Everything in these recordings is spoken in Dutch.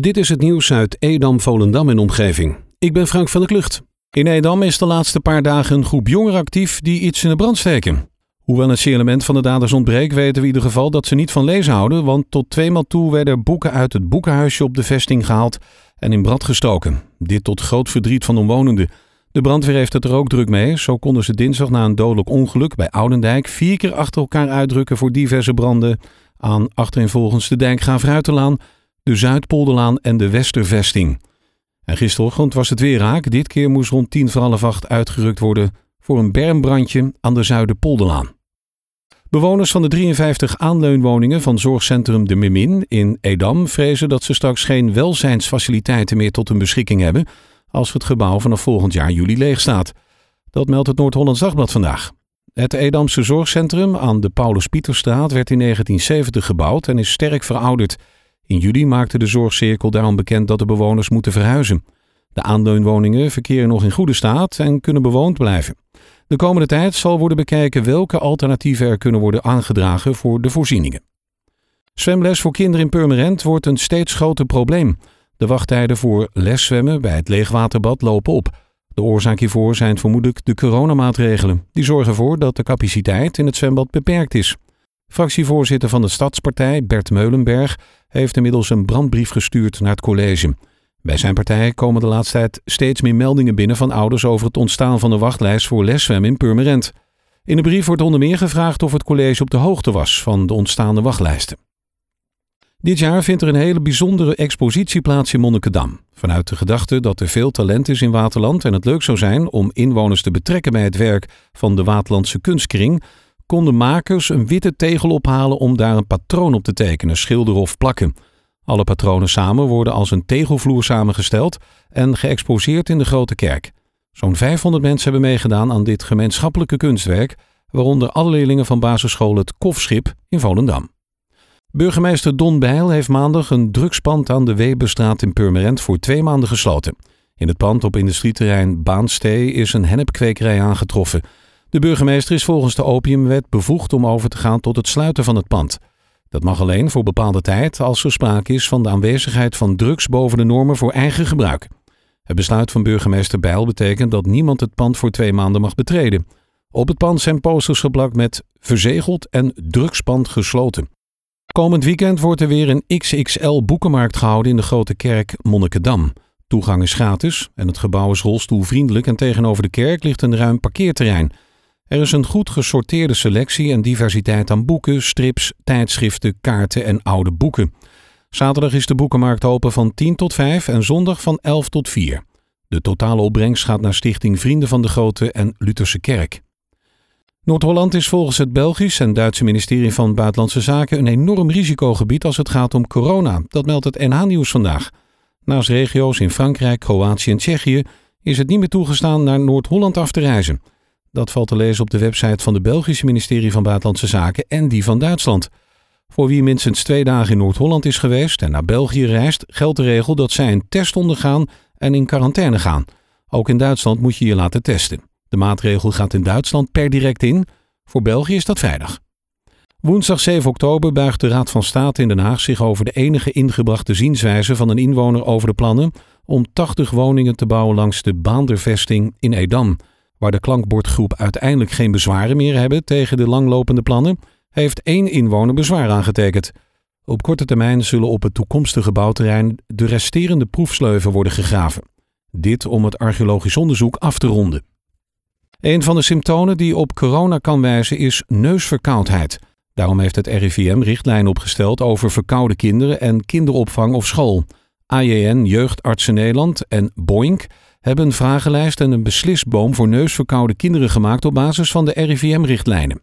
Dit is het nieuws uit Edam, Volendam en omgeving. Ik ben Frank van der Klucht. In Edam is de laatste paar dagen een groep jongeren actief die iets in de brand steken. Hoewel het element van de daders ontbreekt, weten we in ieder geval dat ze niet van lezen houden, want tot tweemaal toe werden boeken uit het boekenhuisje op de vesting gehaald en in brand gestoken. Dit tot groot verdriet van omwonenden. De brandweer heeft het er ook druk mee. Zo konden ze dinsdag na een dodelijk ongeluk bij Oudendijk vier keer achter elkaar uitdrukken voor diverse branden aan achtereenvolgens de Dijkgraaf de Zuidpolderlaan en de Westervesting. En gisterochtend was het weer raak. Dit keer moest rond tien voor half acht uitgerukt worden voor een bermbrandje aan de Zuiderpolderlaan. Bewoners van de 53 aanleunwoningen van zorgcentrum De Mimin in Edam vrezen dat ze straks geen welzijnsfaciliteiten meer tot hun beschikking hebben als het gebouw vanaf volgend jaar juli leeg staat. Dat meldt het Noord-Hollands Dagblad vandaag. Het Edamse zorgcentrum aan de Paulus-Pieterstraat werd in 1970 gebouwd en is sterk verouderd. In juli maakte de zorgcirkel daarom bekend dat de bewoners moeten verhuizen. De aanleunwoningen verkeren nog in goede staat en kunnen bewoond blijven. De komende tijd zal worden bekeken welke alternatieven er kunnen worden aangedragen voor de voorzieningen. Zwemles voor kinderen in Purmerend wordt een steeds groter probleem. De wachttijden voor leszwemmen bij het leegwaterbad lopen op. De oorzaak hiervoor zijn vermoedelijk de coronamaatregelen. Die zorgen ervoor dat de capaciteit in het zwembad beperkt is. Fractievoorzitter van de Stadspartij, Bert Meulenberg, heeft inmiddels een brandbrief gestuurd naar het college. Bij zijn partij komen de laatste tijd steeds meer meldingen binnen van ouders over het ontstaan van de wachtlijst voor leszwem in Purmerend. In de brief wordt onder meer gevraagd of het college op de hoogte was van de ontstaande wachtlijsten. Dit jaar vindt er een hele bijzondere expositie plaats in Monnikendam. Vanuit de gedachte dat er veel talent is in Waterland en het leuk zou zijn om inwoners te betrekken bij het werk van de Waterlandse kunstkring, konden makers een witte tegel ophalen om daar een patroon op te tekenen, schilderen of plakken. Alle patronen samen worden als een tegelvloer samengesteld en geëxposeerd in de Grote Kerk. Zo'n 500 mensen hebben meegedaan aan dit gemeenschappelijke kunstwerk, waaronder alle leerlingen van basisschool Het Kofschip in Volendam. Burgemeester Don Bijl heeft maandag een drugspand aan de Weberstraat in Purmerend voor twee maanden gesloten. In het pand op industrieterrein Baanstee is een hennepkwekerij aangetroffen. De burgemeester is volgens de opiumwet bevoegd om over te gaan tot het sluiten van het pand. Dat mag alleen voor bepaalde tijd als er sprake is van de aanwezigheid van drugs boven de normen voor eigen gebruik. Het besluit van burgemeester Bijl betekent dat niemand het pand voor twee maanden mag betreden. Op het pand zijn posters geplakt met verzegeld en drugspand gesloten. Komend weekend wordt er weer een XXL boekenmarkt gehouden in de Grote Kerk Monnikendam. Toegang is gratis en het gebouw is rolstoelvriendelijk en tegenover de kerk ligt een ruim parkeerterrein. Er is een goed gesorteerde selectie en diversiteit aan boeken, strips, tijdschriften, kaarten en oude boeken. Zaterdag is de boekenmarkt open van 10 tot 5 en zondag van 11 tot 4. De totale opbrengst gaat naar Stichting Vrienden van de Grote en Lutherse Kerk. Noord-Holland is volgens het Belgisch en Duitse ministerie van Buitenlandse Zaken een enorm risicogebied als het gaat om corona. Dat meldt het NH-nieuws vandaag. Naast regio's in Frankrijk, Kroatië en Tsjechië is het niet meer toegestaan naar Noord-Holland af te reizen. Dat valt te lezen op de website van het Belgische ministerie van Buitenlandse Zaken en die van Duitsland. Voor wie minstens twee dagen in Noord-Holland is geweest en naar België reist, geldt de regel dat zij een test ondergaan en in quarantaine gaan. Ook in Duitsland moet je je laten testen. De maatregel gaat in Duitsland per direct in. Voor België is dat veilig. Woensdag 7 oktober buigt de Raad van State in Den Haag zich over de enige ingebrachte zienswijze van een inwoner over de plannen om 80 woningen te bouwen langs de Baandervesting in Edam. Waar de klankbordgroep uiteindelijk geen bezwaren meer hebben tegen de langlopende plannen, heeft één inwoner bezwaar aangetekend. Op korte termijn zullen op het toekomstige bouwterrein de resterende proefsleuven worden gegraven. Dit om het archeologisch onderzoek af te ronden. Een van de symptomen die op corona kan wijzen is neusverkoudheid. Daarom heeft het RIVM richtlijnen opgesteld over verkoude kinderen en kinderopvang of school. AJN, Jeugdartsen Nederland en Boink hebben een vragenlijst en een beslisboom voor neusverkoude kinderen gemaakt op basis van de RIVM-richtlijnen.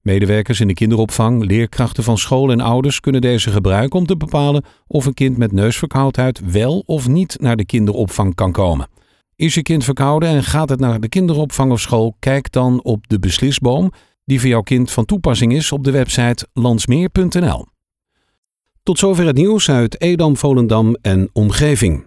Medewerkers in de kinderopvang, leerkrachten van school en ouders kunnen deze gebruiken om te bepalen of een kind met neusverkoudheid wel of niet naar de kinderopvang kan komen. Is je kind verkouden en gaat het naar de kinderopvang of school? Kijk dan op de beslisboom die voor jouw kind van toepassing is op de website landsmeer.nl. Tot zover het nieuws uit Edam, Volendam en omgeving.